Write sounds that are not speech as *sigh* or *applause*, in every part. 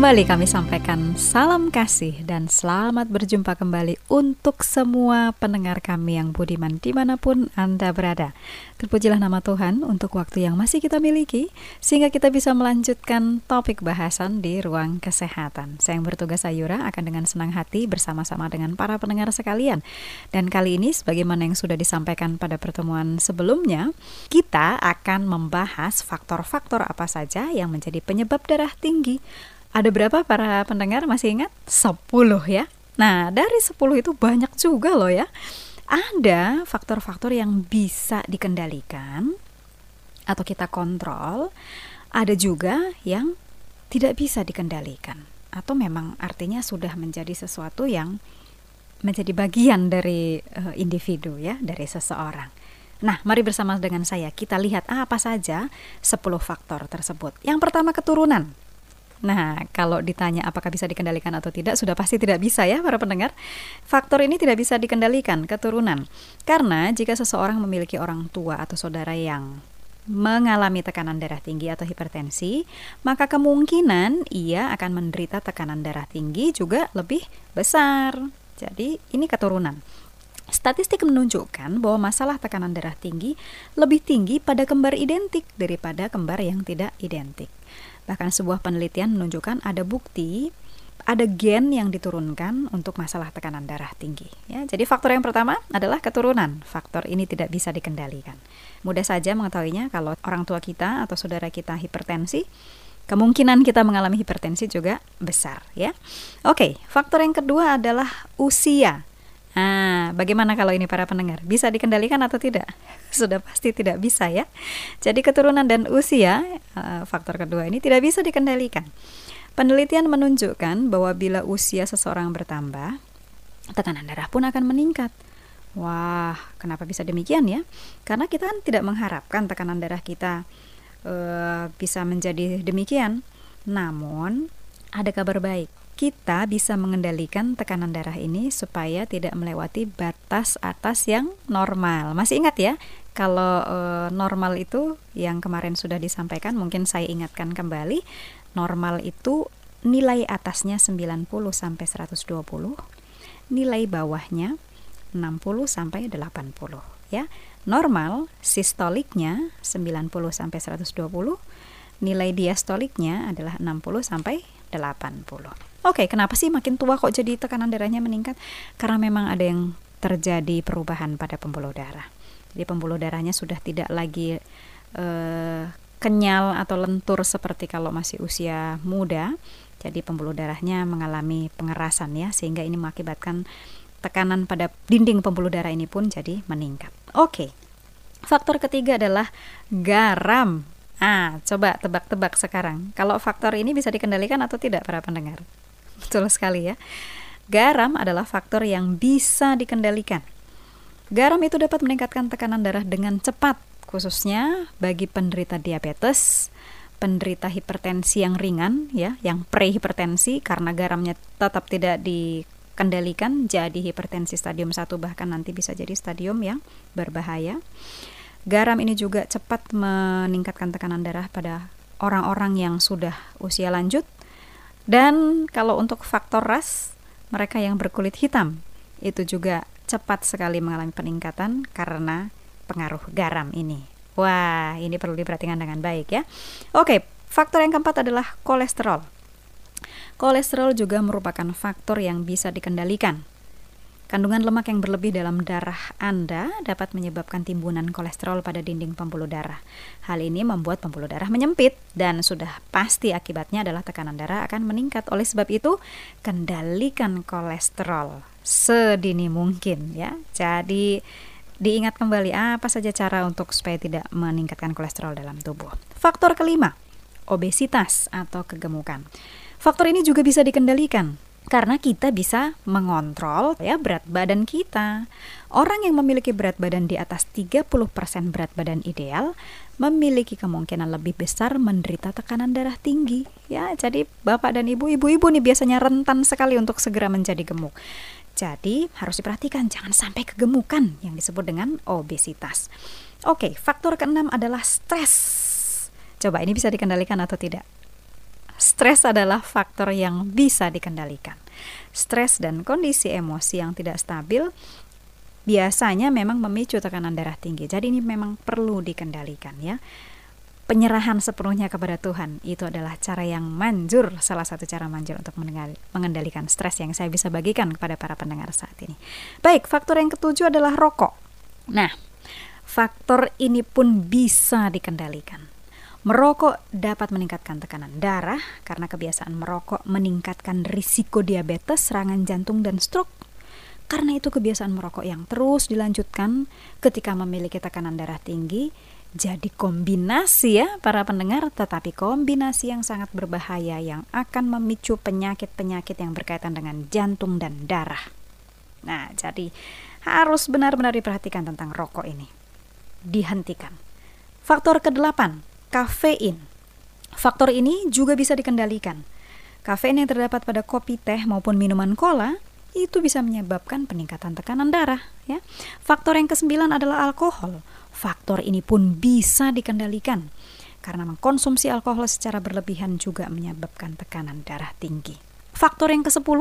kembali kami sampaikan salam kasih dan selamat berjumpa kembali untuk semua pendengar kami yang budiman di mana pun Anda berada. Terpujilah nama Tuhan untuk waktu yang masih kita miliki sehingga kita bisa melanjutkan topik bahasan di ruang kesehatan. Saya yang bertugas Ayura akan dengan senang hati bersama-sama dengan para pendengar sekalian. Dan kali ini sebagaimana yang sudah disampaikan pada pertemuan sebelumnya, kita akan membahas faktor-faktor apa saja yang menjadi penyebab darah tinggi ada berapa para pendengar masih ingat? 10 ya. Nah, dari 10 itu banyak juga loh ya. Ada faktor-faktor yang bisa dikendalikan atau kita kontrol, ada juga yang tidak bisa dikendalikan atau memang artinya sudah menjadi sesuatu yang menjadi bagian dari uh, individu ya, dari seseorang. Nah, mari bersama dengan saya kita lihat apa saja 10 faktor tersebut. Yang pertama keturunan. Nah, kalau ditanya apakah bisa dikendalikan atau tidak, sudah pasti tidak bisa ya para pendengar. Faktor ini tidak bisa dikendalikan, keturunan. Karena jika seseorang memiliki orang tua atau saudara yang mengalami tekanan darah tinggi atau hipertensi, maka kemungkinan ia akan menderita tekanan darah tinggi juga lebih besar. Jadi, ini keturunan. Statistik menunjukkan bahwa masalah tekanan darah tinggi lebih tinggi pada kembar identik daripada kembar yang tidak identik. Bahkan sebuah penelitian menunjukkan ada bukti ada gen yang diturunkan untuk masalah tekanan darah tinggi. Ya, jadi faktor yang pertama adalah keturunan. Faktor ini tidak bisa dikendalikan. Mudah saja mengetahuinya kalau orang tua kita atau saudara kita hipertensi, kemungkinan kita mengalami hipertensi juga besar. Ya, oke. Faktor yang kedua adalah usia. Nah, bagaimana kalau ini para pendengar? Bisa dikendalikan atau tidak? *laughs* Sudah pasti tidak bisa ya. Jadi keturunan dan usia, eh, faktor kedua ini tidak bisa dikendalikan. Penelitian menunjukkan bahwa bila usia seseorang bertambah, tekanan darah pun akan meningkat. Wah, kenapa bisa demikian ya? Karena kita kan tidak mengharapkan tekanan darah kita uh, bisa menjadi demikian. Namun, ada kabar baik kita bisa mengendalikan tekanan darah ini supaya tidak melewati batas atas yang normal. Masih ingat ya, kalau e, normal itu yang kemarin sudah disampaikan, mungkin saya ingatkan kembali, normal itu nilai atasnya 90 sampai 120, nilai bawahnya 60 sampai 80 ya. Normal sistoliknya 90 sampai 120, nilai diastoliknya adalah 60 sampai 80. Oke, kenapa sih makin tua kok jadi tekanan darahnya meningkat? Karena memang ada yang terjadi perubahan pada pembuluh darah. Jadi pembuluh darahnya sudah tidak lagi uh, kenyal atau lentur seperti kalau masih usia muda. Jadi pembuluh darahnya mengalami pengerasan ya, sehingga ini mengakibatkan tekanan pada dinding pembuluh darah ini pun jadi meningkat. Oke. Faktor ketiga adalah garam. Ah, coba tebak-tebak sekarang. Kalau faktor ini bisa dikendalikan atau tidak para pendengar? Betul sekali ya. Garam adalah faktor yang bisa dikendalikan. Garam itu dapat meningkatkan tekanan darah dengan cepat, khususnya bagi penderita diabetes, penderita hipertensi yang ringan ya, yang prehipertensi karena garamnya tetap tidak dikendalikan jadi hipertensi stadium 1 bahkan nanti bisa jadi stadium yang berbahaya. Garam ini juga cepat meningkatkan tekanan darah pada orang-orang yang sudah usia lanjut dan kalau untuk faktor ras, mereka yang berkulit hitam itu juga cepat sekali mengalami peningkatan karena pengaruh garam ini. Wah, ini perlu diperhatikan dengan baik ya. Oke, faktor yang keempat adalah kolesterol. Kolesterol juga merupakan faktor yang bisa dikendalikan. Kandungan lemak yang berlebih dalam darah Anda dapat menyebabkan timbunan kolesterol pada dinding pembuluh darah. Hal ini membuat pembuluh darah menyempit dan sudah pasti akibatnya adalah tekanan darah akan meningkat. Oleh sebab itu, kendalikan kolesterol sedini mungkin ya. Jadi diingat kembali apa saja cara untuk supaya tidak meningkatkan kolesterol dalam tubuh. Faktor kelima, obesitas atau kegemukan. Faktor ini juga bisa dikendalikan karena kita bisa mengontrol ya berat badan kita. Orang yang memiliki berat badan di atas 30% berat badan ideal memiliki kemungkinan lebih besar menderita tekanan darah tinggi. Ya, jadi Bapak dan Ibu, ibu-ibu nih biasanya rentan sekali untuk segera menjadi gemuk. Jadi harus diperhatikan jangan sampai kegemukan yang disebut dengan obesitas. Oke, faktor keenam adalah stres. Coba ini bisa dikendalikan atau tidak? Stres adalah faktor yang bisa dikendalikan. Stres dan kondisi emosi yang tidak stabil biasanya memang memicu tekanan darah tinggi. Jadi ini memang perlu dikendalikan ya penyerahan sepenuhnya kepada Tuhan itu adalah cara yang manjur, salah satu cara manjur untuk mengendalikan stres yang saya bisa bagikan kepada para pendengar saat ini. Baik, faktor yang ketujuh adalah rokok. Nah, faktor ini pun bisa dikendalikan. Merokok dapat meningkatkan tekanan darah karena kebiasaan merokok meningkatkan risiko diabetes, serangan jantung, dan stroke. Karena itu kebiasaan merokok yang terus dilanjutkan ketika memiliki tekanan darah tinggi jadi kombinasi ya para pendengar, tetapi kombinasi yang sangat berbahaya yang akan memicu penyakit-penyakit yang berkaitan dengan jantung dan darah. Nah, jadi harus benar-benar diperhatikan tentang rokok ini. Dihentikan. Faktor kedelapan, kafein. Faktor ini juga bisa dikendalikan. Kafein yang terdapat pada kopi, teh maupun minuman cola itu bisa menyebabkan peningkatan tekanan darah ya. Faktor yang kesembilan adalah alkohol. Faktor ini pun bisa dikendalikan karena mengkonsumsi alkohol secara berlebihan juga menyebabkan tekanan darah tinggi. Faktor yang ke-10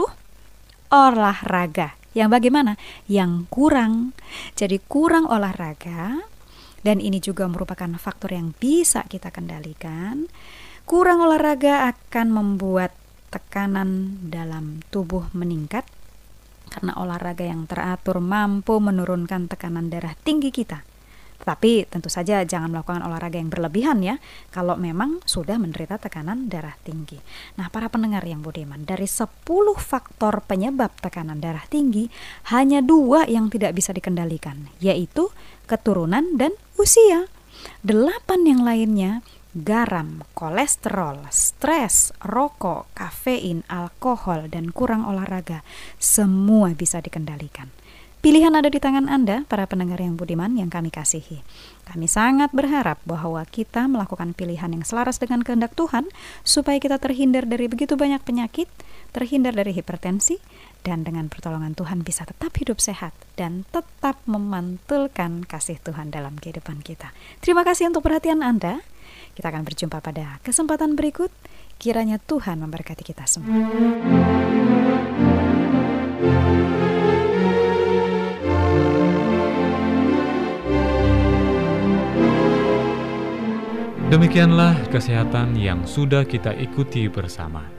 olahraga. Yang bagaimana? Yang kurang. Jadi kurang olahraga dan ini juga merupakan faktor yang bisa kita kendalikan. Kurang olahraga akan membuat tekanan dalam tubuh meningkat karena olahraga yang teratur mampu menurunkan tekanan darah tinggi kita. Tapi tentu saja jangan melakukan olahraga yang berlebihan ya kalau memang sudah menderita tekanan darah tinggi. Nah, para pendengar yang budiman, dari 10 faktor penyebab tekanan darah tinggi, hanya dua yang tidak bisa dikendalikan, yaitu keturunan dan usia. Delapan yang lainnya garam, kolesterol, stres, rokok, kafein, alkohol, dan kurang olahraga, semua bisa dikendalikan. Pilihan ada di tangan Anda, para pendengar yang budiman yang kami kasihi. Kami sangat berharap bahwa kita melakukan pilihan yang selaras dengan kehendak Tuhan, supaya kita terhindar dari begitu banyak penyakit, terhindar dari hipertensi, dan dengan pertolongan Tuhan bisa tetap hidup sehat dan tetap memantulkan kasih Tuhan dalam kehidupan kita. Terima kasih untuk perhatian Anda. Kita akan berjumpa pada kesempatan berikut. Kiranya Tuhan memberkati kita semua. Demikianlah kesehatan yang sudah kita ikuti bersama.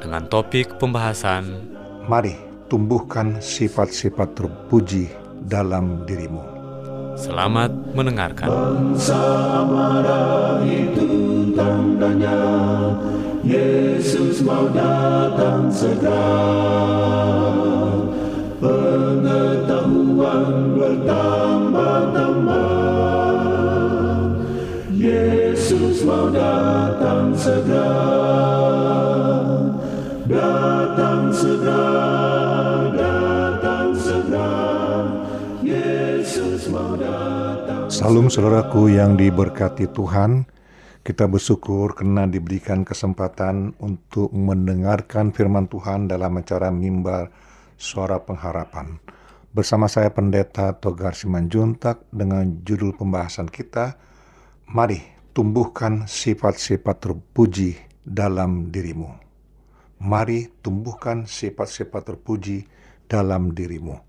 dengan topik pembahasan Mari tumbuhkan sifat-sifat terpuji dalam dirimu. Selamat mendengarkan. Bangsa marah itu tandanya Yesus mau datang segera Pengetahuan bertambah-tambah Yesus mau datang segera Salam saudaraku yang diberkati Tuhan, kita bersyukur karena diberikan kesempatan untuk mendengarkan firman Tuhan dalam acara mimbar suara pengharapan. Bersama saya Pendeta Togar Simanjuntak dengan judul pembahasan kita, Mari tumbuhkan sifat-sifat terpuji dalam dirimu mari tumbuhkan sifat-sifat terpuji dalam dirimu.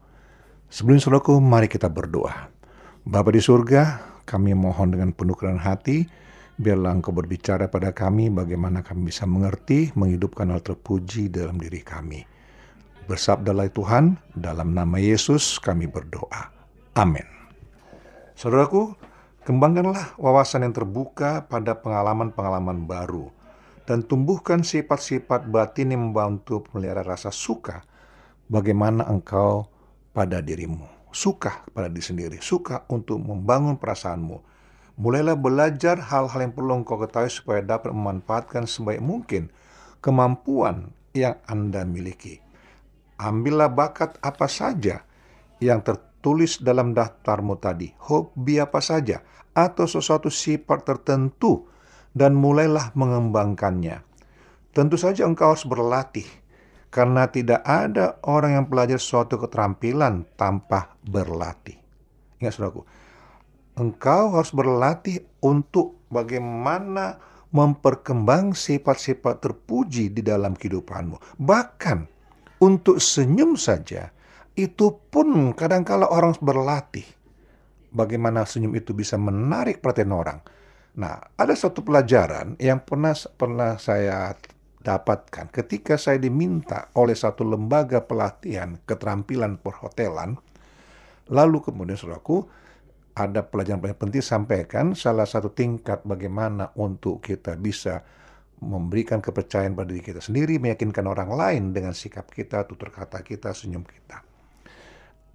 Sebelum saudaraku, mari kita berdoa. Bapa di surga, kami mohon dengan penuh kerendahan hati, biarlah Engkau berbicara pada kami bagaimana kami bisa mengerti, menghidupkan hal terpuji dalam diri kami. Bersabdalah Tuhan, dalam nama Yesus kami berdoa. Amin. Saudaraku, kembangkanlah wawasan yang terbuka pada pengalaman-pengalaman baru dan tumbuhkan sifat-sifat batin yang membantu melihara rasa suka bagaimana engkau pada dirimu. Suka pada diri sendiri, suka untuk membangun perasaanmu. Mulailah belajar hal-hal yang perlu engkau ketahui supaya dapat memanfaatkan sebaik mungkin kemampuan yang Anda miliki. Ambillah bakat apa saja yang tertulis dalam daftarmu tadi, hobi apa saja, atau sesuatu sifat tertentu, dan mulailah mengembangkannya. Tentu saja engkau harus berlatih karena tidak ada orang yang belajar suatu keterampilan tanpa berlatih. Ingat saudaraku, engkau harus berlatih untuk bagaimana memperkembang sifat-sifat terpuji di dalam kehidupanmu. Bahkan untuk senyum saja, itu pun kadangkala orang berlatih. Bagaimana senyum itu bisa menarik perhatian orang. Nah, ada satu pelajaran yang pernah pernah saya dapatkan ketika saya diminta oleh satu lembaga pelatihan keterampilan perhotelan. Lalu kemudian saudaraku, ada pelajaran-pelajaran penting sampaikan salah satu tingkat bagaimana untuk kita bisa memberikan kepercayaan pada diri kita sendiri, meyakinkan orang lain dengan sikap kita, tutur kata kita, senyum kita.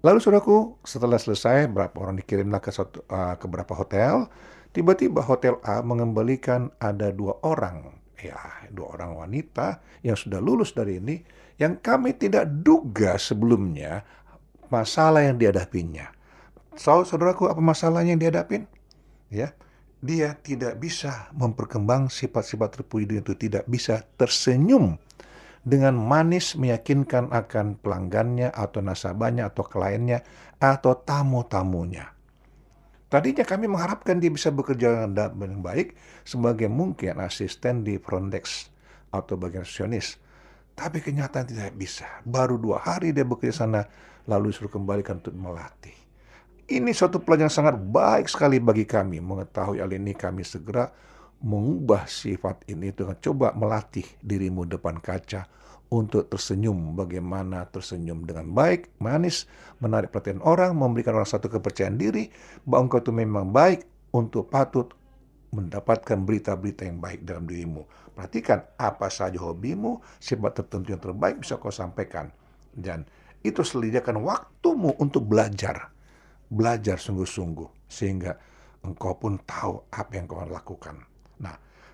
Lalu saudaraku, setelah selesai, berapa orang dikirimlah ke, satu, uh, ke beberapa hotel, tiba-tiba hotel A mengembalikan ada dua orang ya dua orang wanita yang sudah lulus dari ini yang kami tidak duga sebelumnya masalah yang dihadapinya. So, saudaraku apa masalahnya yang dihadapin? Ya, dia tidak bisa memperkembang sifat-sifat terpuji itu tidak bisa tersenyum dengan manis meyakinkan akan pelanggannya atau nasabahnya atau kliennya atau tamu-tamunya. Tadinya kami mengharapkan dia bisa bekerja dengan baik sebagai mungkin asisten di front desk atau bagian resepsionis. Tapi kenyataan tidak bisa. Baru dua hari dia bekerja sana, lalu suruh kembalikan untuk melatih. Ini suatu pelajaran sangat baik sekali bagi kami. Mengetahui hal ini kami segera mengubah sifat ini dengan coba melatih dirimu depan kaca untuk tersenyum bagaimana tersenyum dengan baik, manis, menarik perhatian orang, memberikan orang satu kepercayaan diri bahwa engkau itu memang baik untuk patut mendapatkan berita-berita yang baik dalam dirimu. Perhatikan apa saja hobimu, sifat tertentu yang terbaik bisa kau sampaikan. Dan itu sediakan waktumu untuk belajar. Belajar sungguh-sungguh. Sehingga engkau pun tahu apa yang kau lakukan.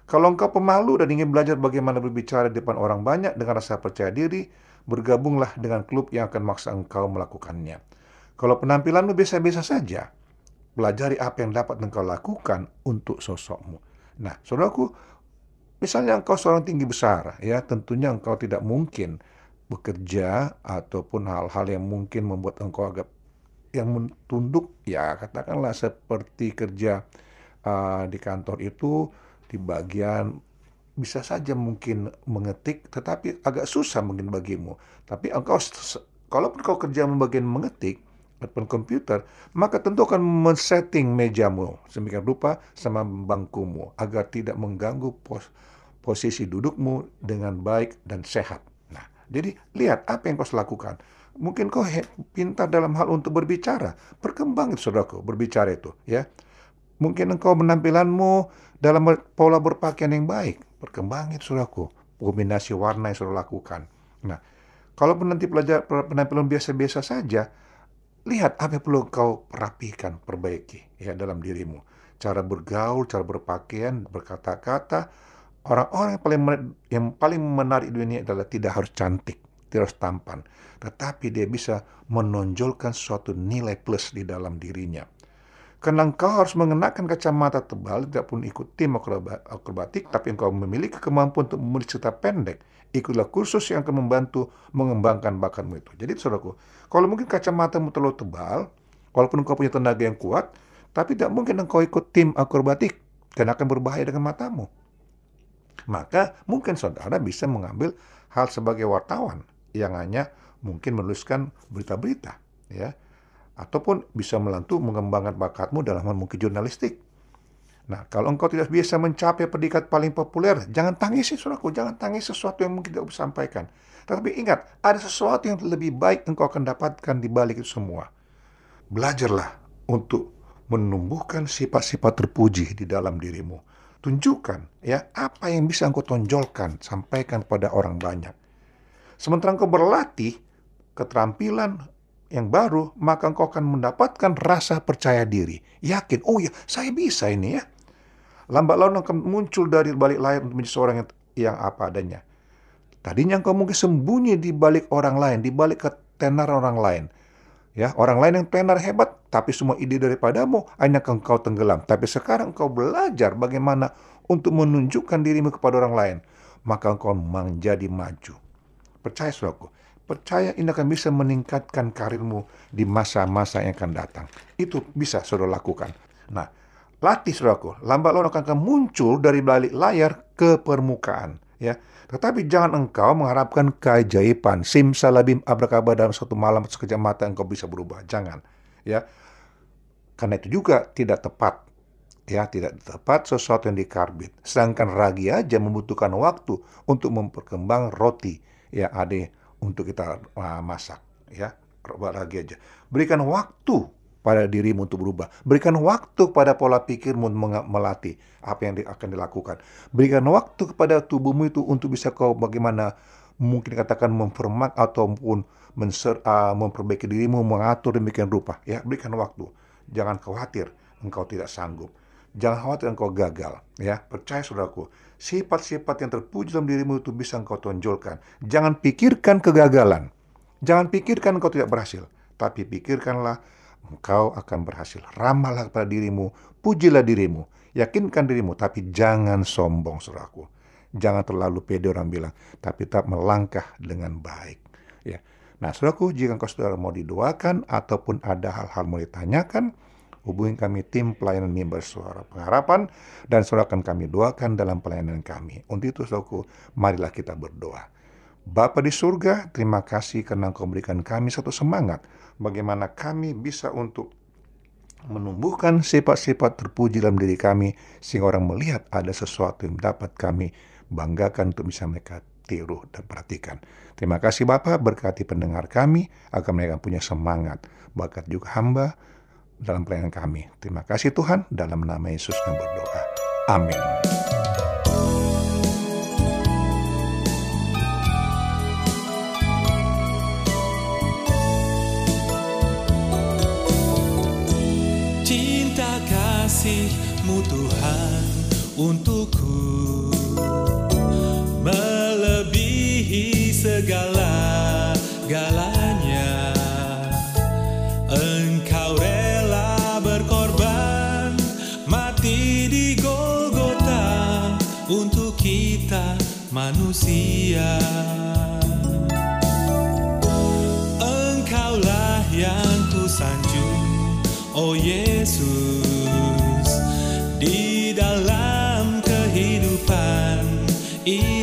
Kalau engkau pemalu dan ingin belajar bagaimana berbicara di depan orang banyak dengan rasa percaya diri, bergabunglah dengan klub yang akan maksa engkau melakukannya. Kalau penampilanmu biasa-biasa saja, pelajari apa yang dapat engkau lakukan untuk sosokmu. Nah, saudaraku, misalnya engkau seorang tinggi besar, ya tentunya engkau tidak mungkin bekerja ataupun hal-hal yang mungkin membuat engkau agak yang tunduk, ya katakanlah seperti kerja uh, di kantor itu di bagian bisa saja mungkin mengetik, tetapi agak susah mungkin bagimu. Tapi engkau, kalaupun kau kerja membagian mengetik, ataupun komputer, maka tentu akan men-setting mejamu semikian rupa sama bangkumu agar tidak mengganggu pos posisi dudukmu dengan baik dan sehat. Nah, jadi lihat apa yang kau lakukan. Mungkin kau pintar dalam hal untuk berbicara, berkembang itu saudaraku, berbicara itu, ya. Mungkin engkau penampilanmu dalam pola berpakaian yang baik. Perkembangan saudaraku. Kombinasi warna yang sudah lakukan. Nah, kalau nanti pelajar penampilan biasa-biasa saja, lihat apa yang perlu engkau rapikan, perbaiki ya dalam dirimu. Cara bergaul, cara berpakaian, berkata-kata. Orang-orang yang paling yang paling menarik di dunia adalah tidak harus cantik, tidak harus tampan, tetapi dia bisa menonjolkan suatu nilai plus di dalam dirinya. Karena engkau harus mengenakan kacamata tebal, tidak pun ikut tim akrobatik, tapi engkau memiliki kemampuan untuk menulis cerita pendek. Ikutlah kursus yang akan membantu mengembangkan bakatmu itu. Jadi saudaraku, kalau mungkin kacamatamu terlalu tebal, walaupun engkau punya tenaga yang kuat, tapi tidak mungkin engkau ikut tim akrobatik, dan akan berbahaya dengan matamu. Maka mungkin saudara bisa mengambil hal sebagai wartawan yang hanya mungkin menuliskan berita-berita, ya ataupun bisa melantu mengembangkan bakatmu dalam hal jurnalistik. Nah, kalau engkau tidak biasa mencapai predikat paling populer, jangan tangisi, saudaraku. Jangan tangis sesuatu yang mungkin tidak bisa sampaikan. Tetapi ingat, ada sesuatu yang lebih baik engkau akan dapatkan di balik itu semua. Belajarlah untuk menumbuhkan sifat-sifat terpuji di dalam dirimu. Tunjukkan ya apa yang bisa engkau tonjolkan, sampaikan kepada orang banyak. Sementara engkau berlatih keterampilan yang baru, maka engkau akan mendapatkan rasa percaya diri. Yakin, oh ya, saya bisa ini ya. Lambat laun akan muncul dari balik layar untuk menjadi seorang yang, yang apa adanya. Tadinya engkau mungkin sembunyi di balik orang lain, di balik ketenar orang lain. Ya, orang lain yang tenar hebat, tapi semua ide daripadamu hanya engkau tenggelam. Tapi sekarang engkau belajar bagaimana untuk menunjukkan dirimu kepada orang lain, maka engkau menjadi maju. Percaya saudaraku, percaya ini akan bisa meningkatkan karirmu di masa-masa yang akan datang. Itu bisa saudara lakukan. Nah, latih saudaraku, lambat laun akan muncul dari balik layar ke permukaan. Ya, tetapi jangan engkau mengharapkan keajaiban, simsalabim abrakaba dalam satu malam sekejap mata engkau bisa berubah. Jangan. Ya. Karena itu juga tidak tepat. Ya, tidak tepat sesuatu yang dikarbit. Sedangkan ragi aja membutuhkan waktu untuk memperkembang roti yang ada untuk kita uh, masak. Ya, ragi aja. Berikan waktu pada dirimu untuk berubah. Berikan waktu pada pola pikirmu melatih apa yang akan dilakukan. Berikan waktu kepada tubuhmu itu untuk bisa kau bagaimana mungkin katakan mempermak ataupun menser, uh, memperbaiki dirimu, mengatur demikian rupa. Ya, berikan waktu. Jangan khawatir engkau tidak sanggup. Jangan khawatir engkau gagal. Ya, percaya saudaraku, sifat-sifat yang terpuji dalam dirimu itu bisa engkau tonjolkan. Jangan pikirkan kegagalan. Jangan pikirkan engkau tidak berhasil, tapi pikirkanlah engkau akan berhasil. Ramallah pada dirimu, pujilah dirimu, yakinkan dirimu, tapi jangan sombong, saudaraku. Jangan terlalu pede orang bilang, tapi tetap melangkah dengan baik. Ya. Nah, saudaraku, jika engkau saudara mau didoakan ataupun ada hal-hal mau ditanyakan, hubungi kami tim pelayanan mimbar suara pengharapan dan saudara akan kami doakan dalam pelayanan kami. Untuk itu, saudaraku, marilah kita berdoa. Bapa di surga, terima kasih karena Engkau memberikan kami satu semangat bagaimana kami bisa untuk menumbuhkan sifat-sifat terpuji dalam diri kami sehingga orang melihat ada sesuatu yang dapat kami banggakan untuk bisa mereka tiru dan perhatikan. Terima kasih Bapak, berkati pendengar kami agar mereka punya semangat, bakat juga hamba dalam pelayanan kami. Terima kasih Tuhan, dalam nama Yesus kami berdoa. Amin. kasih-Mu Tuhan untukku melebihi segala galanya manusia. Engkaulah yang ku sanjung Oh Yesus. Di dalam kehidupan ini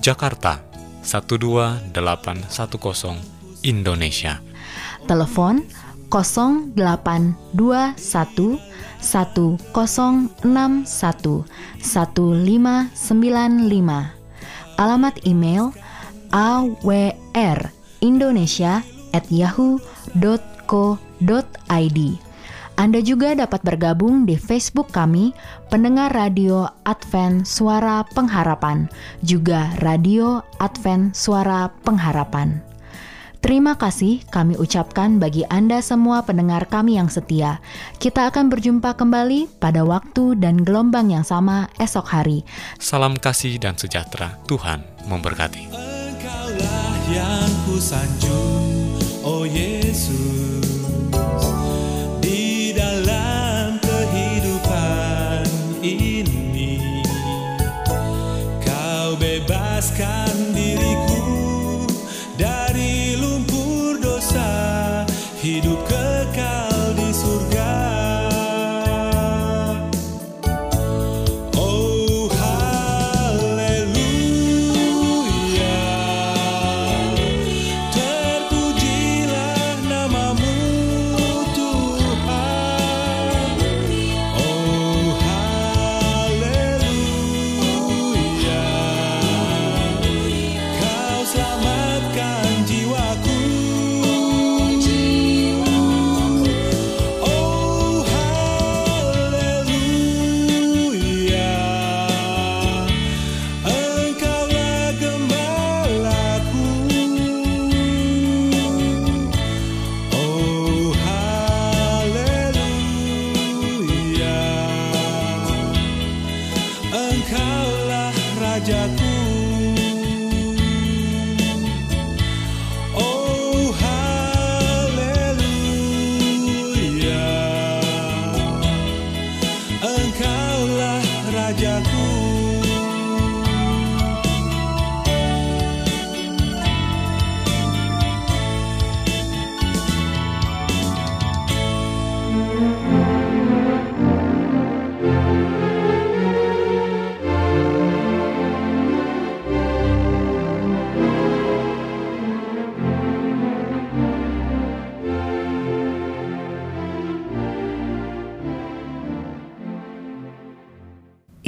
Jakarta 12810, Indonesia. Telepon 0821 1061 1595. Alamat email awrindonesia at yahoo.co.id. Anda juga dapat bergabung di Facebook kami, pendengar radio Advent Suara Pengharapan, juga radio Advent Suara Pengharapan. Terima kasih kami ucapkan bagi Anda semua pendengar kami yang setia. Kita akan berjumpa kembali pada waktu dan gelombang yang sama esok hari. Salam kasih dan sejahtera. Tuhan memberkati. Engkaulah yang kusanjung, oh Yesus.